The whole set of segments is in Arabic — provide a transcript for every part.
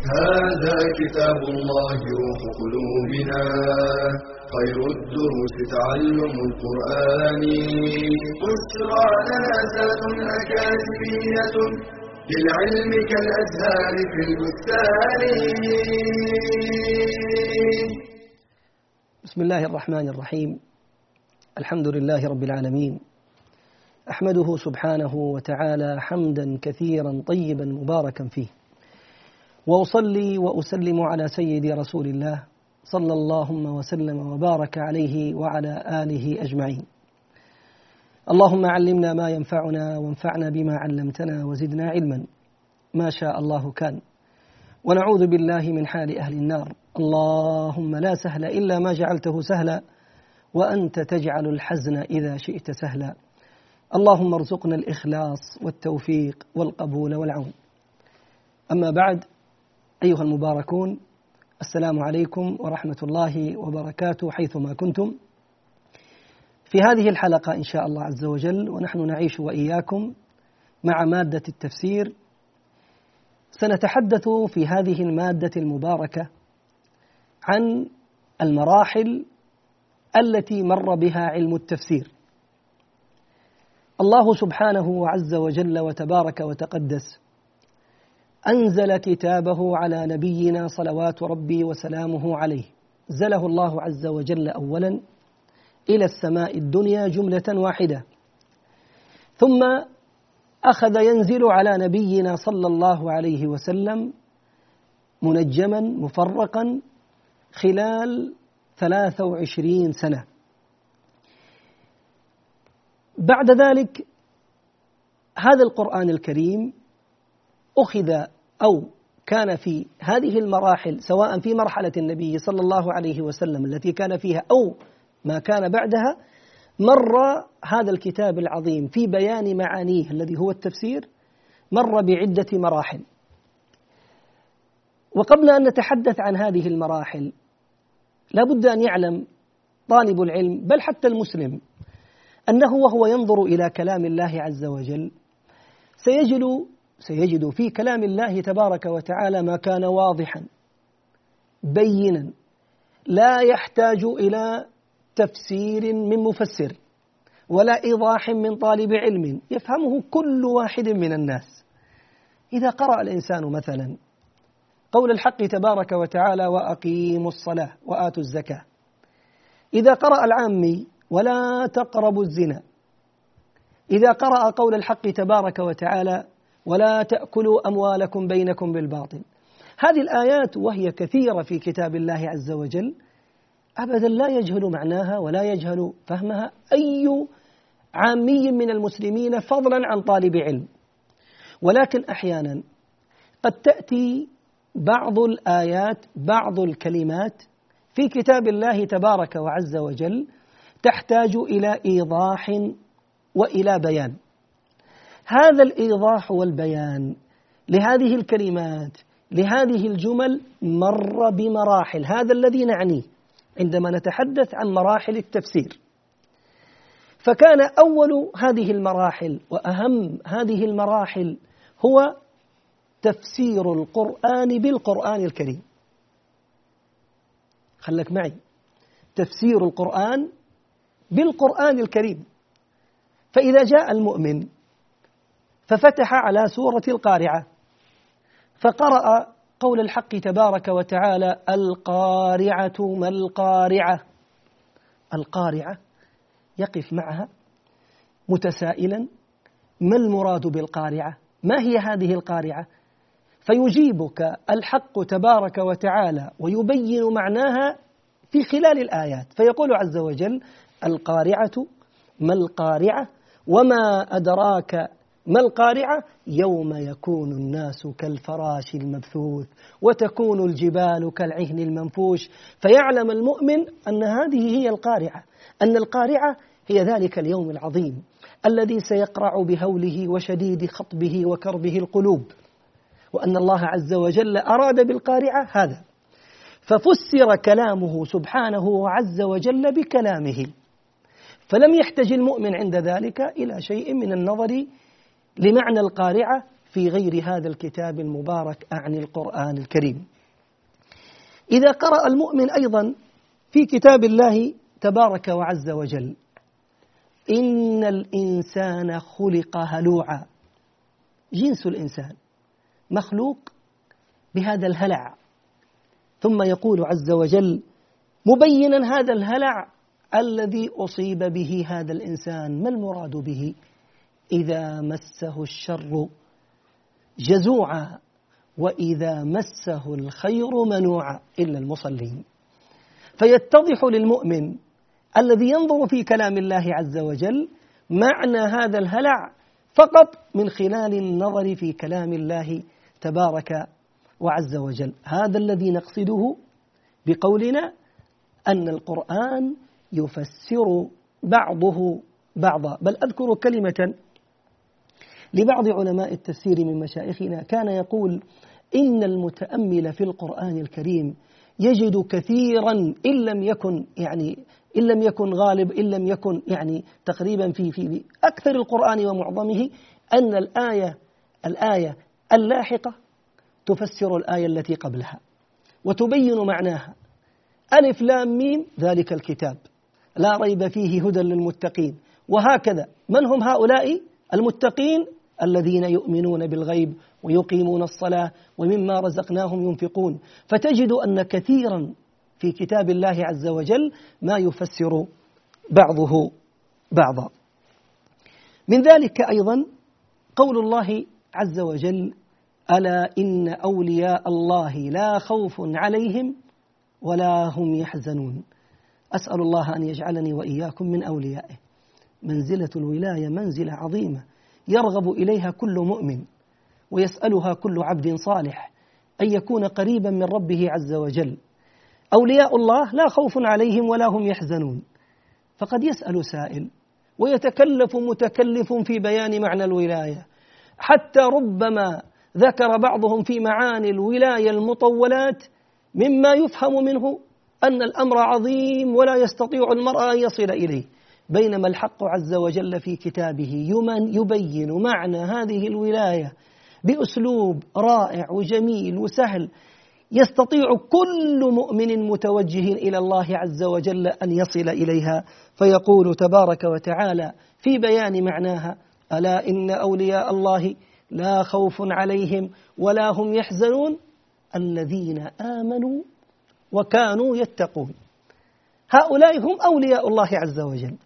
هذا كتاب الله روح قلوبنا خير الدروس تعلم القرآن. بشرى لنا زاد أكاديمية للعلم كالأزهار في البستان. بسم الله الرحمن الرحيم. الحمد لله رب العالمين. أحمده سبحانه وتعالى حمدا كثيرا طيبا مباركا فيه. وأصلي وأسلم على سيدي رسول الله صلى اللهم وسلم وبارك عليه وعلى آله أجمعين. اللهم علمنا ما ينفعنا وانفعنا بما علمتنا وزدنا علما. ما شاء الله كان. ونعوذ بالله من حال أهل النار. اللهم لا سهل إلا ما جعلته سهلا. وأنت تجعل الحزن إذا شئت سهلا. اللهم ارزقنا الإخلاص والتوفيق والقبول والعون. أما بعد أيها المباركون السلام عليكم ورحمة الله وبركاته حيثما كنتم. في هذه الحلقة إن شاء الله عز وجل ونحن نعيش وإياكم مع مادة التفسير. سنتحدث في هذه المادة المباركة عن المراحل التي مر بها علم التفسير. الله سبحانه عز وجل وتبارك وتقدس أنزل كتابه على نبينا صلوات ربي وسلامه عليه. أنزله الله عز وجل اولا إلى السماء الدنيا جملة واحدة. ثم أخذ ينزل على نبينا صلى الله عليه وسلم منجما مفرقا خلال ثلاثة وعشرين سنة. بعد ذلك هذا القرآن الكريم أخذ أو كان في هذه المراحل سواء في مرحلة النبي صلى الله عليه وسلم التي كان فيها أو ما كان بعدها مر هذا الكتاب العظيم في بيان معانيه الذي هو التفسير مر بعدة مراحل. وقبل أن نتحدث عن هذه المراحل لا بد أن يعلم طالب العلم بل حتى المسلم أنه وهو ينظر إلى كلام الله عز وجل سيجد سيجد في كلام الله تبارك وتعالى ما كان واضحا بينا لا يحتاج إلى تفسير من مفسر ولا إيضاح من طالب علم يفهمه كل واحد من الناس. إذا قرأ الإنسان مثلا قول الحق تبارك وتعالى وأقيموا الصلاة وآتوا الزكاة. إذا قرأ العامي ولا تقربوا الزنا. إذا قرأ قول الحق تبارك وتعالى ولا تأكلوا أموالكم بينكم بالباطل. هذه الآيات وهي كثيرة في كتاب الله عز وجل. أبدا لا يجهل معناها ولا يجهل فهمها أي عامي من المسلمين فضلا عن طالب علم. ولكن أحيانا قد تأتي بعض الآيات بعض الكلمات في كتاب الله تبارك وعز وجل تحتاج إلى إيضاح وإلى بيان. هذا الإيضاح والبيان لهذه الكلمات لهذه الجمل مر بمراحل هذا الذي نعنيه عندما نتحدث عن مراحل التفسير. فكان أول هذه المراحل وأهم هذه المراحل هو تفسير القرآن بالقرآن الكريم. خلك معي. تفسير القرآن بالقرآن الكريم. فإذا جاء المؤمن ففتح على سورة القارعة. فقرأ قول الحق تبارك وتعالى القارعة ما القارعة؟ القارعة يقف معها متسائلا ما المراد بالقارعة؟ ما هي هذه القارعة؟ فيجيبك الحق تبارك وتعالى ويبين معناها في خلال الآيات. فيقول عز وجل القارعة ما القارعة وما أدراك ما القارعة؟ يوم يكون الناس كالفراش المبثوث وتكون الجبال كالعهن المنفوش فيعلم المؤمن أن هذه هي القارعة أن القارعة هي ذلك اليوم العظيم الذي سيقرع بهوله وشديد خطبه وكربه القلوب وأن الله عز وجل أراد بالقارعة هذا ففسر كلامه سبحانه عز وجل بكلامه فلم يحتج المؤمن عند ذلك إلى شيء من النظر لمعنى القارعة في غير هذا الكتاب المبارك أعني القرآن الكريم. إذا قرأ المؤمن أيضا في كتاب الله تبارك وعز وجل إن الإنسان خلق هلوعا. جنس الإنسان مخلوق بهذا الهلع. ثم يقول عز وجل مبينا هذا الهلع الذي أصيب به هذا الإنسان ما المراد به؟ إذا مسه الشر جزوعا وإذا مسه الخير منوعا إلا المصلين. فيتضح للمؤمن الذي ينظر في كلام الله عز وجل معنى هذا الهلع فقط من خلال النظر في كلام الله تبارك وعز وجل. هذا الذي نقصده بقولنا أن القرآن يفسر بعضه بعضا. بل أذكر كلمة لبعض علماء التفسير من مشايخنا كان يقول إن المتأمل في القرآن الكريم يجد كثيرا إن لم يكن يعني إن لم يكن غالب إن لم يكن يعني تقريبا في في أكثر القرآن ومعظمه أن الآية الآية اللاحقة تفسر الآية التي قبلها وتبين معناها. ألف لام ميم ذلك الكتاب. لا ريب فيه هدى للمتقين. وهكذا من هم هؤلاء؟ المتقين الذين يؤمنون بالغيب ويقيمون الصلاة ومما رزقناهم ينفقون. فتجد أن كثيرا في كتاب الله عز وجل ما يفسر بعضه بعضا. من ذلك أيضا قول الله عز وجل ألا إن أولياء الله لا خوف عليهم ولا هم يحزنون. أسأل الله أن يجعلني وإياكم من أوليائه. منزلة الولاية منزلة عظيمة. يرغب إليها كل مؤمن ويسألها كل عبد صالح أن يكون قريبا من ربه عز وجل. أولياء الله لا خوف عليهم ولا هم يحزنون. فقد يسأل سائل ويتكلف متكلف في بيان معنى الولاية. حتى ربما ذكر بعضهم في معاني الولاية المطولات مما يفهم منه أن الأمر عظيم ولا يستطيع المرء أن يصل إليه. بينما الحق عز وجل في كتابه يبين معنى هذه الولاية بأسلوب رائع وجميل وسهل. يستطيع كل مؤمن متوجه إلى الله عز وجل أن يصل إليها. فيقول تبارك وتعالى في بيان معناها ألا إن أولياء الله لا خوف عليهم ولا هم يحزنون؟ الذين آمنوا وكانوا يتقون. هؤلاء هم أولياء الله عز وجل.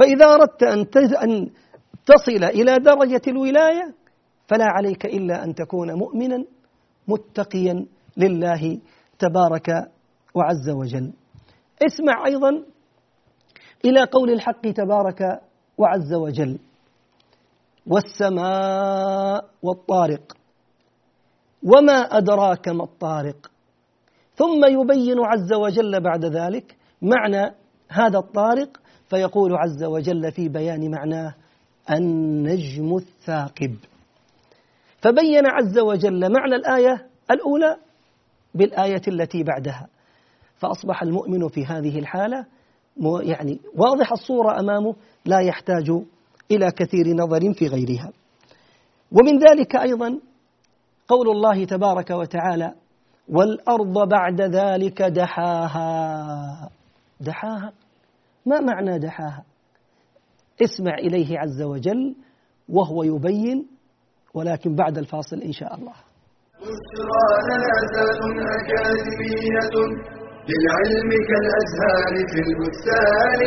فإذا أردت أن تصل إلى درجة الولاية فلا عليك إلا أن تكون مؤمنا متقيا لله تبارك وعز وجل. اسمع أيضا إلى قول الحق تبارك وعز وجل. والسماء والطارق. وما أدراك ما الطارق. ثم يبين عز وجل بعد ذلك معنى هذا الطارق فيقول عز وجل في بيان معناه النجم الثاقب. فبين عز وجل معنى الآية الأولى بالآية التي بعدها. فأصبح المؤمن في هذه الحالة يعني واضح الصورة أمامه لا يحتاج إلى كثير نظر في غيرها. ومن ذلك أيضا قول الله تبارك وتعالى والأرض بعد ذلك دحاها. دحاها؟ ما معنى دحاها؟ اسمع إليه عز وجل وهو يبين ولكن بعد الفاصل إن شاء الله. أكاديمية للعلم كالأزهار في البستان.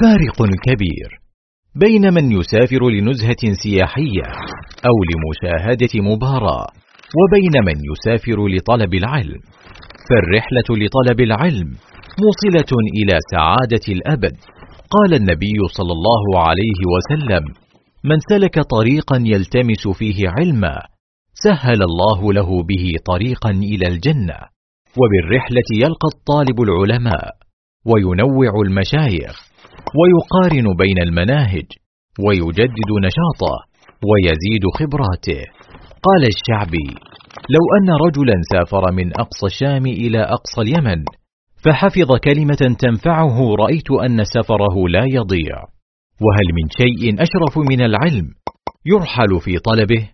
فارق كبير بين من يسافر لنزهة سياحية أو لمشاهدة مباراة. وبين من يسافر لطلب العلم فالرحلة لطلب العلم موصلة إلى سعادة الأبد. قال النبي صلى الله عليه وسلم من سلك طريقا يلتمس فيه علما سهل الله له به طريقا إلى الجنة. وبالرحلة يلقى الطالب العلماء وينوع المشايخ ويقارن بين المناهج ويجدد نشاطه ويزيد خبراته. قال الشعبي لو أن رجلا سافر من أقصى الشام إلى أقصى اليمن فحفظ كلمة تنفعه رأيت أن سفره لا يضيع. وهل من شيء أشرف من العلم يرحل في طلبه؟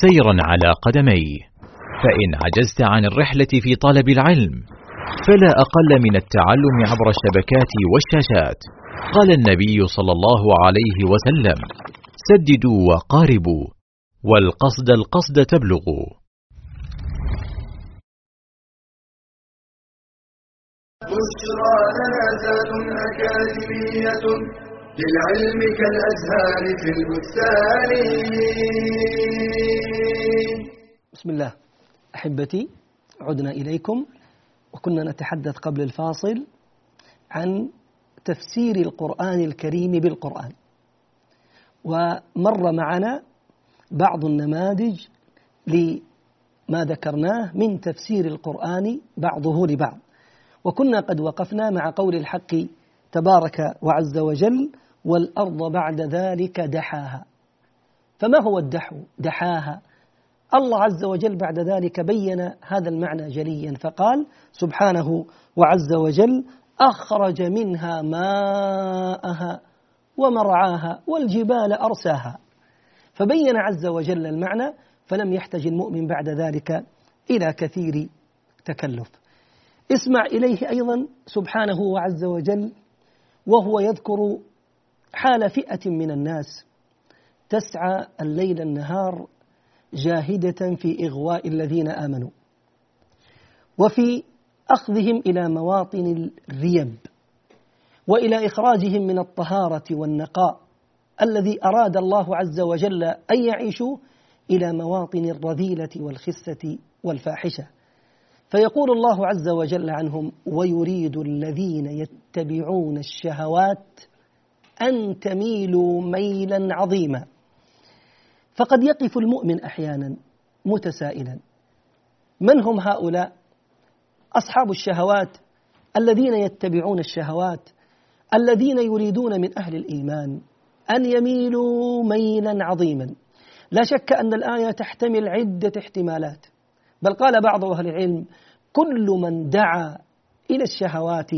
سيرا على قدميه. فإن عجزت عن الرحلة في طلب العلم فلا أقل من التعلم عبر الشبكات والشاشات. قال النبي صلى الله عليه وسلم سددوا وقاربوا والقصد القصد تبلغوا. بشرى أكاديمية. للعلم كالأزهار في البستان. بسم الله. أحبتي عدنا إليكم. وكنا نتحدث قبل الفاصل عن تفسير القرآن الكريم بالقرآن. ومر معنا بعض النماذج لما ذكرناه من تفسير القرآن بعضه لبعض. وكنا قد وقفنا مع قول الحق تبارك وعز وجل والأرض بعد ذلك دحاها. فما هو الدحو؟ دحاها. الله عز وجل بعد ذلك بين هذا المعنى جليا فقال سبحانه وعز وجل أخرج منها ماءها ومرعاها والجبال أرساها. فبين عز وجل المعنى فلم يحتج المؤمن بعد ذلك إلى كثير تكلف. اسمع إليه أيضا سبحانه وعز وجل وهو يذكر حال فئة من الناس تسعى الليل النهار جاهدة في إغواء الذين آمنوا وفي أخذهم إلى مواطن الريب وإلى إخراجهم من الطهارة والنقاء الذي أراد الله عز وجل أن يعيشوا إلى مواطن الرذيلة والخسة والفاحشة. فيقول الله عز وجل عنهم ويريد الذين يتبعون الشهوات أن تميلوا ميلا عظيما. فقد يقف المؤمن أحيانا متسائلا. من هم هؤلاء؟ أصحاب الشهوات الذين يتبعون الشهوات الذين يريدون من أهل الإيمان أن يميلوا ميلا عظيما. لا شك أن الآية تحتمل عدة احتمالات. بل قال بعض أهل العلم كل من دعا إلى الشهوات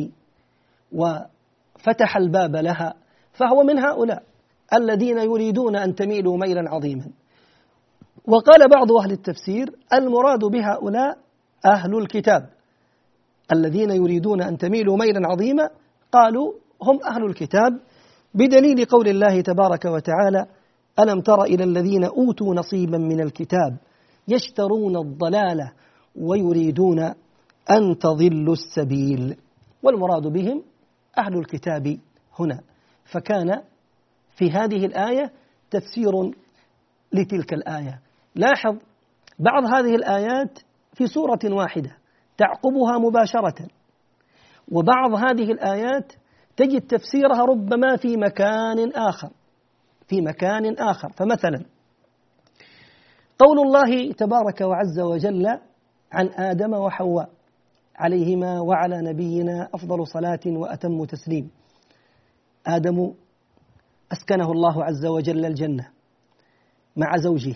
وفتح الباب لها فهو من هؤلاء الذين يريدون أن تميلوا ميلا عظيما. وقال بعض أهل التفسير المراد بهؤلاء أهل الكتاب الذين يريدون أن تميلوا ميلا عظيما قالوا هم أهل الكتاب بدليل قول الله تبارك وتعالى ألم تر إلى الذين أوتوا نصيبا من الكتاب يشترون الضلالة ويريدون أن تضلوا السبيل؟ والمراد بهم أهل الكتاب هنا. فكان في هذه الآية تفسير لتلك الآية. لاحظ بعض هذه الآيات في سورة واحدة تعقبها مباشرة وبعض هذه الآيات تجد تفسيرها ربما في مكان آخر في مكان آخر. فمثلا قول الله تبارك وعز وجل عن آدم وحواء عليهما وعلى نبينا أفضل صلاة وأتم تسليم. آدم أسكنه الله عز وجل الجنة مع زوجه.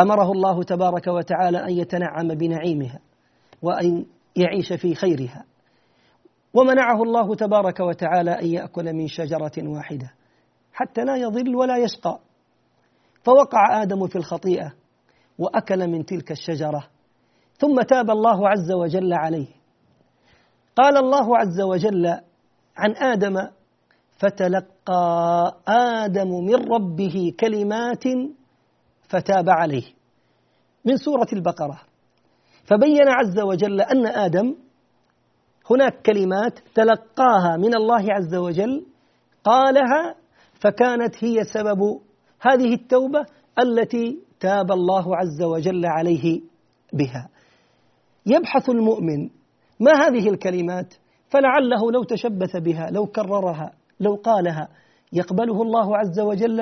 أمره الله تبارك وتعالى أن يتنعم بنعيمها وأن يعيش في خيرها. ومنعه الله تبارك وتعالى أن يأكل من شجرة واحدة حتى لا يضل ولا يشقى. فوقع آدم في الخطيئة وأكل من تلك الشجرة ثم تاب الله عز وجل عليه. قال الله عز وجل عن آدم فتلقى آدم من ربه كلمات فتاب عليه من سورة البقرة. فبين عز وجل أن آدم هناك كلمات تلقاها من الله عز وجل قالها فكانت هي سبب هذه التوبة التي تاب الله عز وجل عليه بها. يبحث المؤمن ما هذه الكلمات؟ فلعله لو تشبث بها لو كررها لو قالها. يقبله الله عز وجل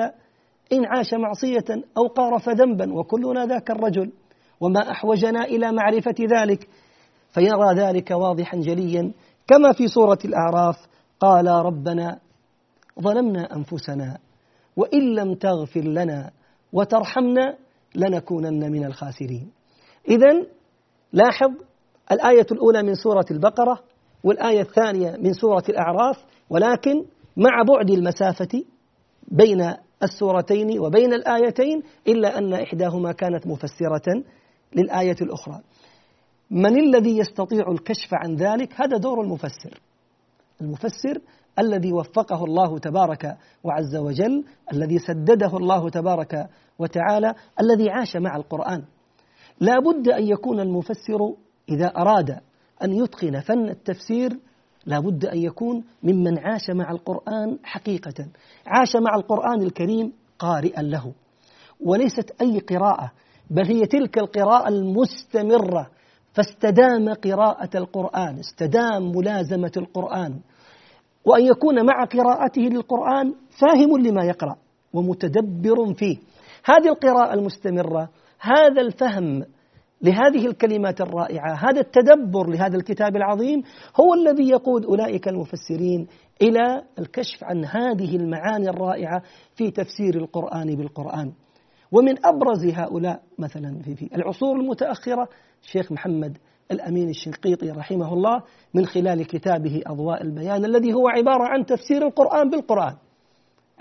إن عاش معصية أو قارف ذنبا وكلنا ذاك الرجل. وما أحوجنا إلى معرفة ذلك. فيرى ذلك واضحا جليا كما في سورة الأعراف قال ربنا ظلمنا أنفسنا وإن لم تغفر لنا وترحمنا لنكونن من الخاسرين. إذا لاحظ الآية الأولى من سورة البقرة والآية الثانية من سورة الأعراف ولكن مع بعد المسافة بين السورتين وبين الآيتين إلا أن إحداهما كانت مفسرة للآية الأخرى. من الذي يستطيع الكشف عن ذلك؟ هذا دور المفسر. المفسر الذي وفقه الله تبارك وعز وجل الذي سدده الله تبارك وتعالى الذي عاش مع القرآن. لا بد أن يكون المفسر إذا أراد أن يتقن فن التفسير لا بد أن يكون ممن عاش مع القرآن حقيقة. عاش مع القرآن الكريم قارئا له. وليست أي قراءة بل هي تلك القراءة المستمرة. فاستدام قراءة القرآن استدام ملازمة القرآن. وأن يكون مع قراءته للقرآن فاهم لما يقرأ ومتدبر فيه. هذه القراءة المستمرة هذا الفهم لهذه الكلمات الرائعة هذا التدبر لهذا الكتاب العظيم هو الذي يقود أولئك المفسرين إلى الكشف عن هذه المعاني الرائعة في تفسير القرآن بالقرآن. ومن أبرز هؤلاء مثلا في العصور المتأخرة الشيخ محمد الأمين الشنقيطي رحمه الله من خلال كتابه أضواء البيان الذي هو عبارة عن تفسير القرآن بالقرآن.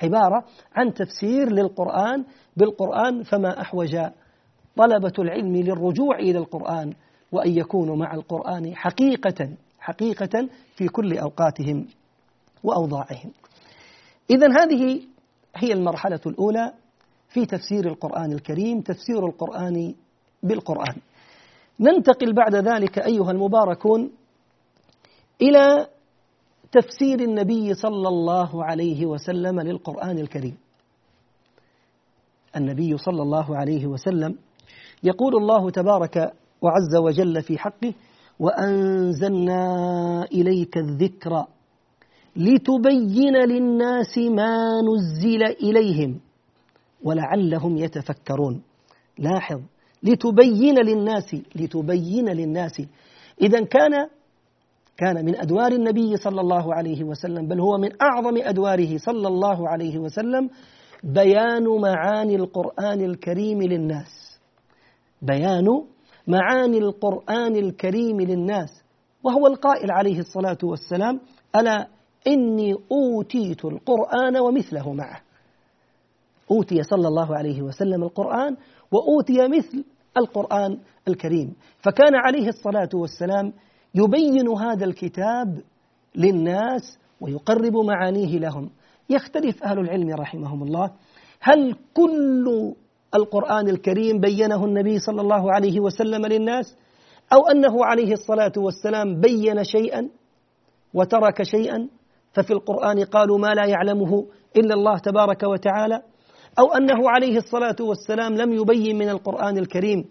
عبارة عن تفسير للقرآن بالقرآن فما أحوج طلبة العلم للرجوع إلى القرآن وأن يكونوا مع القرآن حقيقة حقيقة في كل أوقاتهم وأوضاعهم. إذا هذه هي المرحلة الأولى في تفسير القرآن الكريم تفسير القرآن بالقرآن. ننتقل بعد ذلك أيها المباركون إلى تفسير النبي صلى الله عليه وسلم للقرآن الكريم. النبي صلى الله عليه وسلم يقول الله تبارك وعز وجل في حقه وأنزلنا إليك الذكر لتبين للناس ما نزل إليهم ولعلهم يتفكرون. لاحظ لتبين للناس لتبين للناس. إذا كان كان من أدوار النبي صلى الله عليه وسلم بل هو من أعظم أدواره صلى الله عليه وسلم بيان معاني القرآن الكريم للناس. بيان معاني القرآن الكريم للناس وهو القائل عليه الصلاة والسلام ألا إني أوتيت القرآن ومثله معه. أوتي صلى الله عليه وسلم القرآن وأوتي مثل القرآن الكريم. فكان عليه الصلاة والسلام يبين هذا الكتاب للناس ويقرب معانيه لهم. يختلف أهل العلم رحمهم الله هل كل القرآن الكريم بينه النبي صلى الله عليه وسلم للناس أو أنه عليه الصلاة والسلام بين شيئا وترك شيئا ففي القرآن قالوا ما لا يعلمه إلا الله تبارك وتعالى أو أنه عليه الصلاة والسلام لم يبين من القرآن الكريم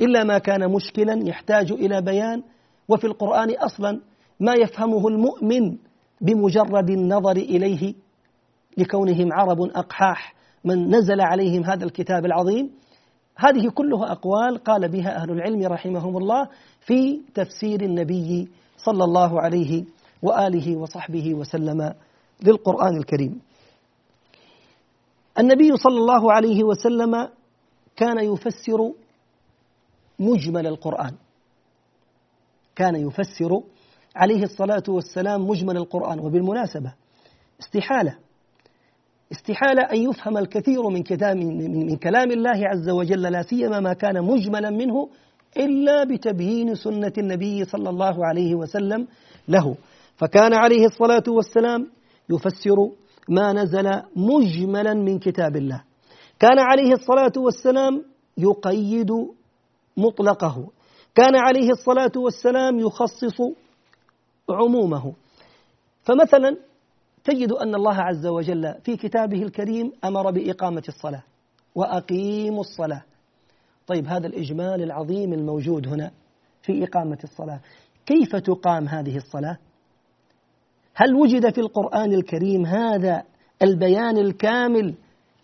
إلا ما كان مشكلا يحتاج إلى بيان وفي القرآن أصلا ما يفهمه المؤمن بمجرد النظر إليه لكونهم عرب أقحاح من نزل عليهم هذا الكتاب العظيم. هذه كلها أقوال قال بها أهل العلم رحمهم الله في تفسير النبي صلى الله عليه وآله وصحبه وسلم للقرآن الكريم. النبي صلى الله عليه وسلم كان يفسر مجمل القرآن. كان يفسر عليه الصلاة والسلام مجمل القرآن. وبالمناسبة استحالة استحالة أن يفهم الكثير من كتاب من كلام الله عز وجل لا سيما ما كان مجملا منه إلا بتبيين سنة النبي صلى الله عليه وسلم له. فكان عليه الصلاة والسلام يفسر ما نزل مجملا من كتاب الله. كان عليه الصلاة والسلام يقيد مطلقه. كان عليه الصلاة والسلام يخصص عمومه. فمثلا تجد أن الله عز وجل في كتابه الكريم أمر بإقامة الصلاة وأقيموا الصلاة. طيب هذا الإجمال العظيم الموجود هنا في إقامة الصلاة. كيف تقام هذه الصلاة؟ هل وجد في القرآن الكريم هذا البيان الكامل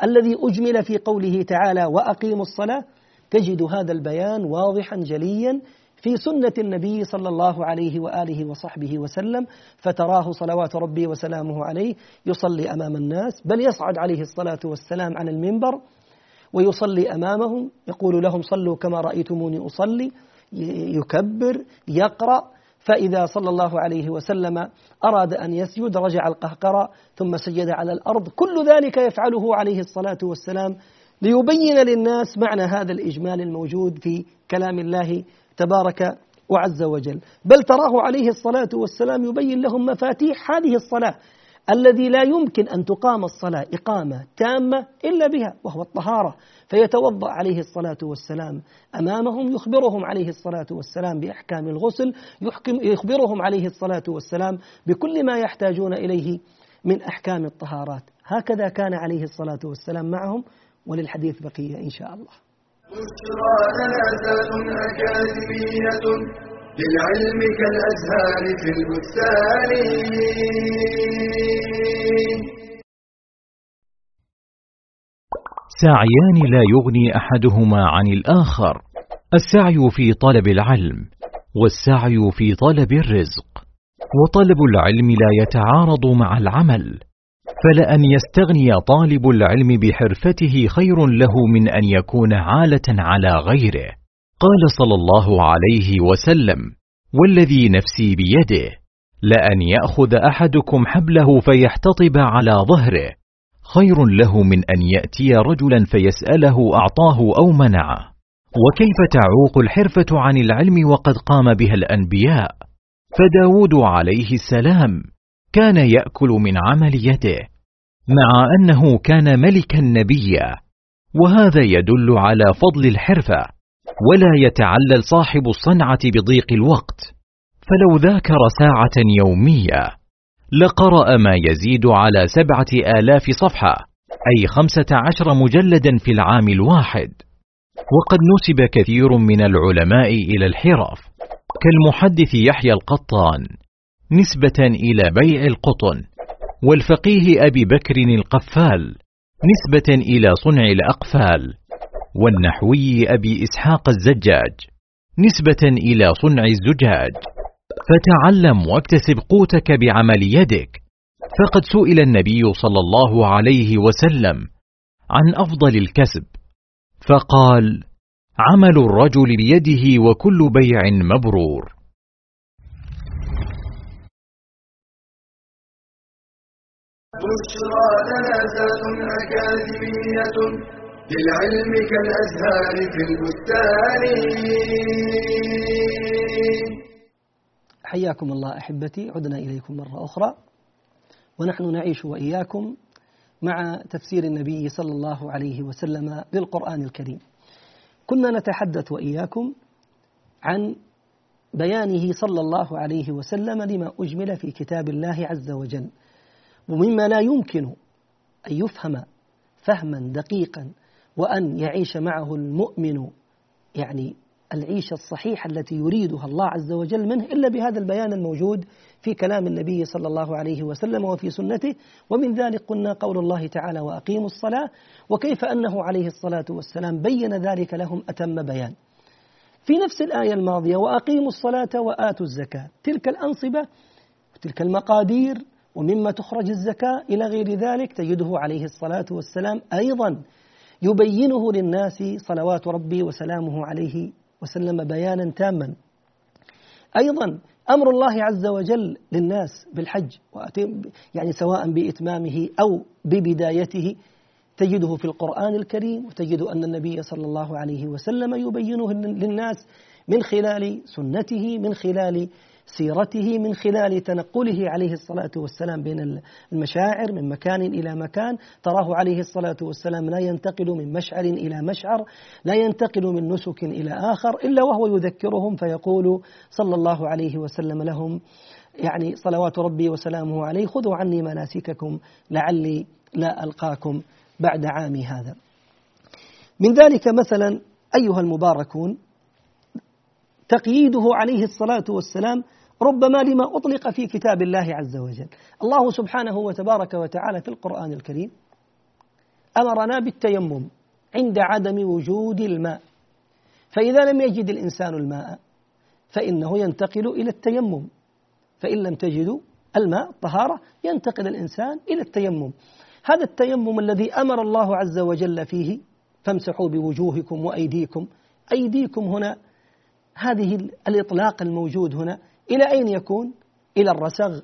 الذي أجمل في قوله تعالى وأقيموا الصلاة؟ تجد هذا البيان واضحا جليا في سنة النبي صلى الله عليه وآله وصحبه وسلم فتراه صلوات ربي وسلامه عليه يصلي أمام الناس بل يصعد عليه الصلاة والسلام عن المنبر ويصلي أمامهم يقول لهم صلوا كما رأيتموني أصلي يكبر يقرأ فإذا صلى الله عليه وسلم أراد أن يسجد رجع القهقرة ثم سجد على الأرض كل ذلك يفعله عليه الصلاة والسلام ليبين للناس معنى هذا الإجمال الموجود في كلام الله تبارك وعز وجل. بل تراه عليه الصلاة والسلام يبين لهم مفاتيح هذه الصلاة الذي لا يمكن أن تقام الصلاة إقامة تامة إلا بها وهو الطهارة. فيتوضأ عليه الصلاة والسلام. أمامهم يخبرهم عليه الصلاة والسلام بأحكام الغسل يحكم يخبرهم عليه الصلاة والسلام بكل ما يحتاجون إليه من أحكام الطهارات. هكذا كان عليه الصلاة والسلام معهم وللحديث بقية إن شاء الله. أكاديمية للعلم كالأزهار في البستان. سعيان لا يغني أحدهما عن الآخر. السعي في طلب العلم والسعي في طلب الرزق. وطلب العلم لا يتعارض مع العمل. فلان يستغني طالب العلم بحرفته خير له من أن يكون عالة على غيره. قال صلى الله عليه وسلم والذي نفسي بيده لأن يأخذ أحدكم حبله فيحتطب على ظهره. خير له من أن يأتي رجلا فيسأله أعطاه أو منعه. وكيف تعوق الحرفة عن العلم وقد قام بها الأنبياء؟ فداود عليه السلام كان يأكل من عمل يده. مع أنه كان ملكا نبيا وهذا يدل على فضل الحرفة ولا يتعلل صاحب الصنعة بضيق الوقت. فلو ذاكر ساعة يومية لقرأ ما يزيد على سبعة آلاف صفحة أي خمسة عشر مجلدا في العام الواحد. وقد نسب كثير من العلماء إلى الحرف كالمحدث يحيى القطان نسبة إلى بيع القطن. والفقيه أبي بكر القفال نسبة إلى صنع الأقفال والنحوي أبي إسحاق الزجاج نسبة إلى صنع الزجاج. فتعلم واكتسب قوتك بعمل يدك. فقد سئل النبي صلى الله عليه وسلم عن أفضل الكسب. فقال عمل الرجل بيده وكل بيع مبرور. بشرى لنا أكاديمية للعلم كالأزهار في البستان. حياكم الله أحبتي عدنا إليكم مرة أخرى. ونحن نعيش وإياكم مع تفسير النبي صلى الله عليه وسلم للقران الكريم. كنا نتحدث وإياكم عن بيانه صلى الله عليه وسلم لما أجمل في كتاب الله عز وجل. ومما لا يمكن أن يفهم فهما دقيقا وأن يعيش معه المؤمن يعني العيشة الصحيحة التي يريدها الله عز وجل منه إلا بهذا البيان الموجود في كلام النبي صلى الله عليه وسلم وفي سنته. ومن ذلك قلنا قول الله تعالى وأقيموا الصلاة. وكيف أنه عليه الصلاة والسلام بين ذلك لهم أتم بيان. في نفس الآية الماضية وأقيموا الصلاة وآتوا الزكاة. تلك الأنصبة وتلك المقادير ومما تخرج الزكاة إلى غير ذلك تجده عليه الصلاة والسلام أيضا يبينه للناس صلوات ربي وسلامه عليه وسلم بيانا تاما. أيضا أمر الله عز وجل للناس بالحج يعني سواء بإتمامه أو ببدايته تجده في القرآن الكريم وتجد أن النبي صلى الله عليه وسلم يبينه للناس من خلال سنته من خلال سيرته من خلال تنقله عليه الصلاة والسلام بين المشاعر من مكان إلى مكان. تراه عليه الصلاة والسلام لا ينتقل من مشعر إلى مشعر لا ينتقل من نسك إلى آخر إلا وهو يذكرهم فيقول صلى الله عليه وسلم لهم يعني صلوات ربي وسلامه عليه خذوا عني مناسككم لعلي لا ألقاكم بعد عامي هذا. من ذلك مثلا أيها المباركون تقييده عليه الصلاة والسلام ربما لما أطلق في كتاب الله عز وجل. الله سبحانه وتبارك وتعالى في القرآن الكريم أمرنا بالتيمم عند عدم وجود الماء. فإذا لم يجد الإنسان الماء فإنه ينتقل إلى التيمم. فإن لم تجدوا الماء طهارة ينتقل الإنسان إلى التيمم. هذا التيمم الذي أمر الله عز وجل فيه فامسحوا بوجوهكم وأيديكم. أيديكم هنا هذه الإطلاق الموجود هنا إلى أين يكون؟ إلى الرسغ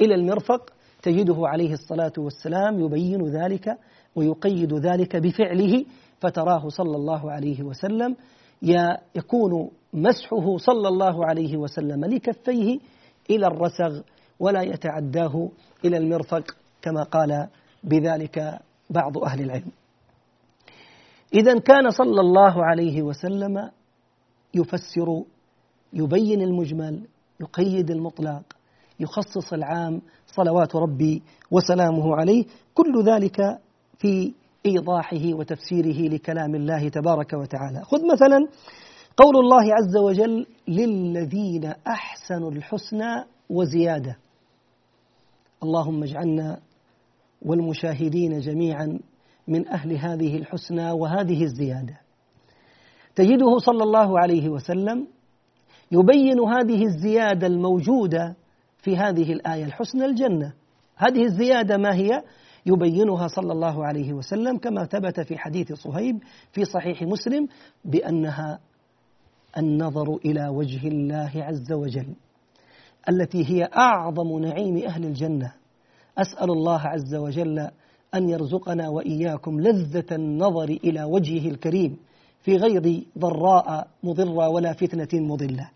إلى المرفق تجده عليه الصلاة والسلام يبين ذلك ويقيد ذلك بفعله فتراه صلى الله عليه وسلم يكون مسحه صلى الله عليه وسلم لكفيه إلى الرسغ ولا يتعداه إلى المرفق كما قال بذلك بعض أهل العلم إذا كان صلى الله عليه وسلم يفسر يبين المجمل يقيد المطلق يخصص العام صلوات ربي وسلامه عليه كل ذلك في إيضاحه وتفسيره لكلام الله تبارك وتعالى. خذ مثلا قول الله عز وجل للذين أحسنوا الحسنى وزيادة. اللهم اجعلنا والمشاهدين جميعا من أهل هذه الحسنى وهذه الزيادة. تجده صلى الله عليه وسلم يبين هذه الزيادة الموجودة في هذه الآية الحسنى الجنة. هذه الزيادة ما هي؟ يبينها صلى الله عليه وسلم كما ثبت في حديث صهيب في صحيح مسلم بأنها النظر إلى وجه الله عز وجل التي هي أعظم نعيم أهل الجنة. أسأل الله عز وجل أن يرزقنا وإياكم لذة النظر إلى وجهه الكريم في غير ضراء مضرة ولا فتنة مضلة.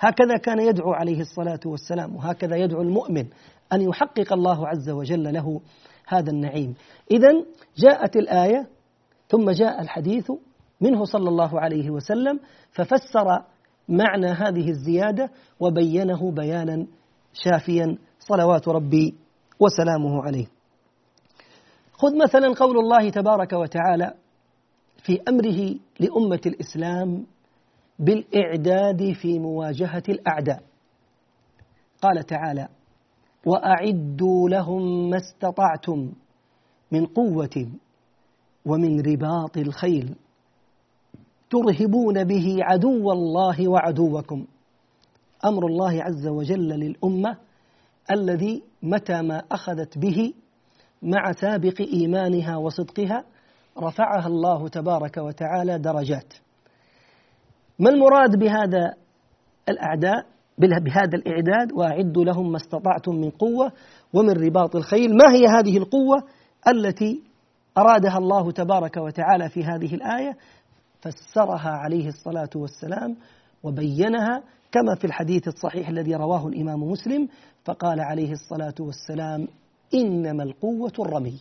هكذا كان يدعو عليه الصلاة والسلام وهكذا يدعو المؤمن أن يحقق الله عز وجل له هذا النعيم. إذا جاءت الآية ثم جاء الحديث منه صلى الله عليه وسلم ففسر معنى هذه الزيادة وبينه بيانا شافيا صلوات ربي وسلامه عليه. خذ مثلا قول الله تبارك وتعالى في أمره لأمة الإسلام بالإعداد في مواجهة الأعداء. قال تعالى وأعدوا لهم ما استطعتم من قوة ومن رباط الخيل ترهبون به عدو الله وعدوكم. أمر الله عز وجل للأمة الذي متى ما أخذت به مع سابق إيمانها وصدقها رفعها الله تبارك وتعالى درجات. ما المراد بهذا الأعداء؟ بهذا الإعداد؟ وأعدوا لهم ما استطعتم من قوة ومن رباط الخيل. ما هي هذه القوة التي أرادها الله تبارك وتعالى في هذه الآية؟ فسرها عليه الصلاة والسلام وبينها كما في الحديث الصحيح الذي رواه الإمام مسلم فقال عليه الصلاة والسلام إنما القوة الرمي.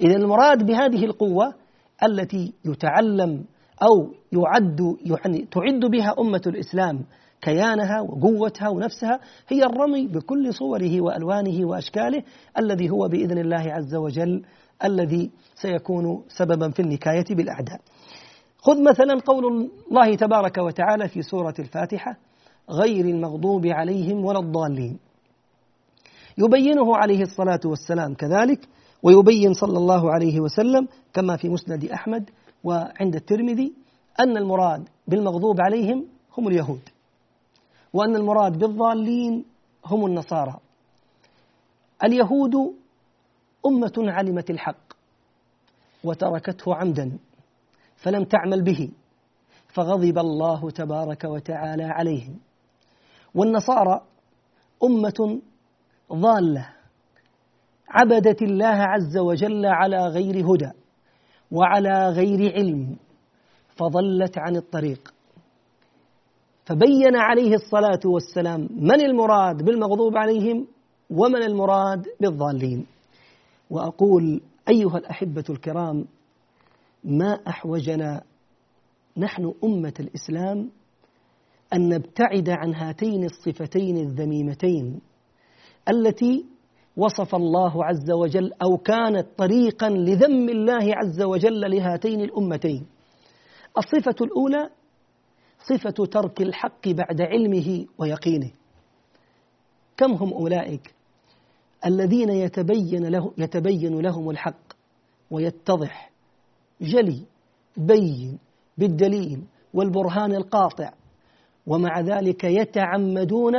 إذا المراد بهذه القوة التي يتعلم أو يعد يعني تعد بها أمة الإسلام كيانها وقوتها ونفسها هي الرمي بكل صوره وألوانه وأشكاله الذي هو بإذن الله عز وجل الذي سيكون سببا في النكاية بالأعداء. خذ مثلا قول الله تبارك وتعالى في سورة الفاتحة غير المغضوب عليهم ولا الضالين. يبينه عليه الصلاة والسلام كذلك ويبين صلى الله عليه وسلم كما في مسند أحمد وعند الترمذي أن المراد بالمغضوب عليهم هم اليهود وأن المراد بالضالين هم النصارى. اليهود أمة علمت الحق وتركته عمدا فلم تعمل به فغضب الله تبارك وتعالى عليهم والنصارى أمة ضالة عبدت الله عز وجل على غير هدى. وعلى غير علم فضلت عن الطريق. فبين عليه الصلاة والسلام من المراد بالمغضوب عليهم ومن المراد بالضالين. وأقول أيها الأحبة الكرام ما أحوجنا نحن أمة الإسلام أن نبتعد عن هاتين الصفتين الذميمتين التي وصف الله عز وجل أو كانت طريقا لذم الله عز وجل لهاتين الأمتين. الصفة الأولى صفة ترك الحق بعد علمه ويقينه. كم هم أولئك الذين يتبين, له يتبين لهم الحق ويتضح جلي بين بالدليل والبرهان القاطع ومع ذلك يتعمدون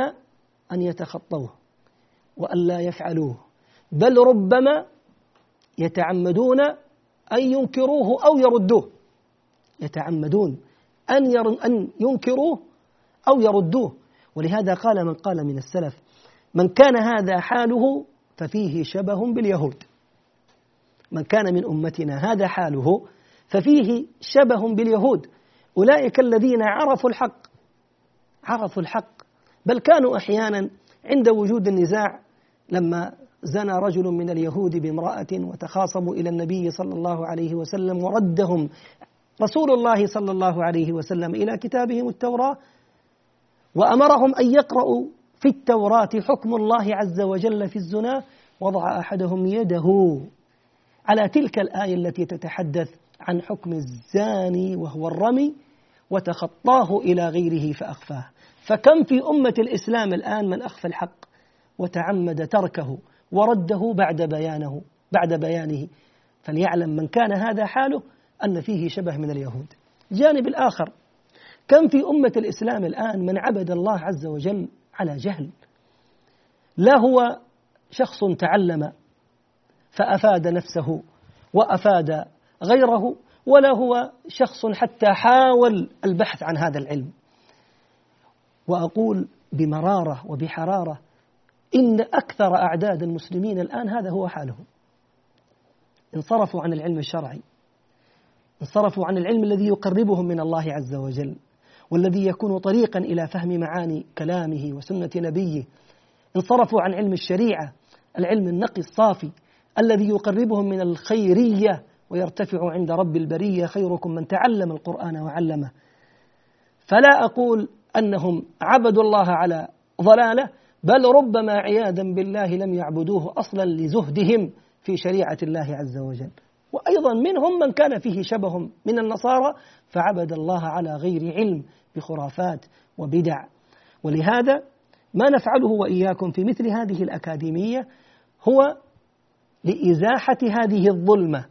أن يتخطوه. وأن لا يفعلوه. بل ربما يتعمدون أن ينكروه أو يردوه. يتعمدون أن أن ينكروه أو يردوه. ولهذا قال من قال من السلف من كان هذا حاله ففيه شبه باليهود. من كان من أمتنا هذا حاله ففيه شبه باليهود. أولئك الذين عرفوا الحق عرفوا الحق بل كانوا أحيانا عند وجود النزاع لما زنى رجل من اليهود بامرأة وتخاصموا إلى النبي صلى الله عليه وسلم وردهم رسول الله صلى الله عليه وسلم إلى كتابهم التوراة وأمرهم أن يقرأوا في التوراة حكم الله عز وجل في الزنا وضع أحدهم يده على تلك الآية التي تتحدث عن حكم الزاني وهو الرمي وتخطاه إلى غيره فأخفاه. فكم في أمة الإسلام الآن من أخفى الحق وتعمد تركه ورده بعد بيانه بعد بيانه. فليعلم من كان هذا حاله أن فيه شبه من اليهود. جانب الآخر كم في أمة الإسلام الآن من عبد الله عز وجل على جهل؟ لا هو شخص تعلم فأفاد نفسه وأفاد غيره ولا هو شخص حتى حاول البحث عن هذا العلم. وأقول بمرارة وبحرارة إن أكثر أعداد المسلمين الآن هذا هو حالهم. انصرفوا عن العلم الشرعي. انصرفوا عن العلم الذي يقربهم من الله عز وجل والذي يكون طريقا إلى فهم معاني كلامه وسنة نبيه. انصرفوا عن علم الشريعة العلم النقي الصافي الذي يقربهم من الخيرية ويرتفع عند رب البرية. خيركم من تعلم القرآن وعلمه. فلا أقول أنهم عبدوا الله على ضلالة بل ربما عياذا بالله لم يعبدوه أصلا لزهدهم في شريعة الله عز وجل. وأيضا منهم من كان فيه شبه من النصارى فعبد الله على غير علم بخرافات وبدع. ولهذا ما نفعله وإياكم في مثل هذه الأكاديمية هو لإزاحة هذه الظلمة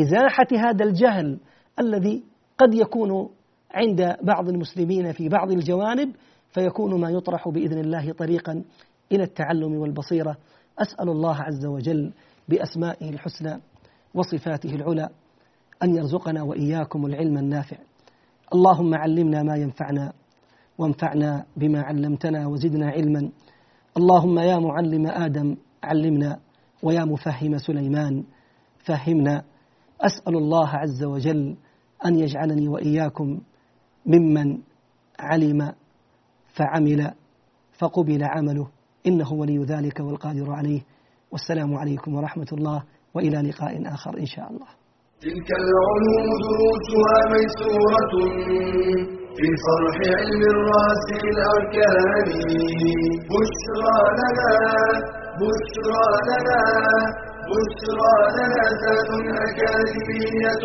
إزاحة هذا الجهل الذي قد يكون عند بعض المسلمين في بعض الجوانب فيكون ما يطرح بإذن الله طريقا إلى التعلم والبصيرة. أسأل الله عز وجل بأسمائه الحسنى وصفاته العلى أن يرزقنا وإياكم العلم النافع. اللهم علمنا ما ينفعنا وانفعنا بما علمتنا وزدنا علما. اللهم يا معلم آدم علمنا ويا مفهم سليمان فهمنا. أسأل الله عز وجل أن يجعلني وإياكم ممن علم فعمل فقبل عمله. إنه ولي ذلك والقادر عليه. والسلام عليكم ورحمة الله وإلى لقاء آخر إن شاء الله. تلك العلوم دروسها ميسورة في صرح علم الرأس الأركان. بشرى لنا بشرى لنا بشرى لنا ذات أكاديمية.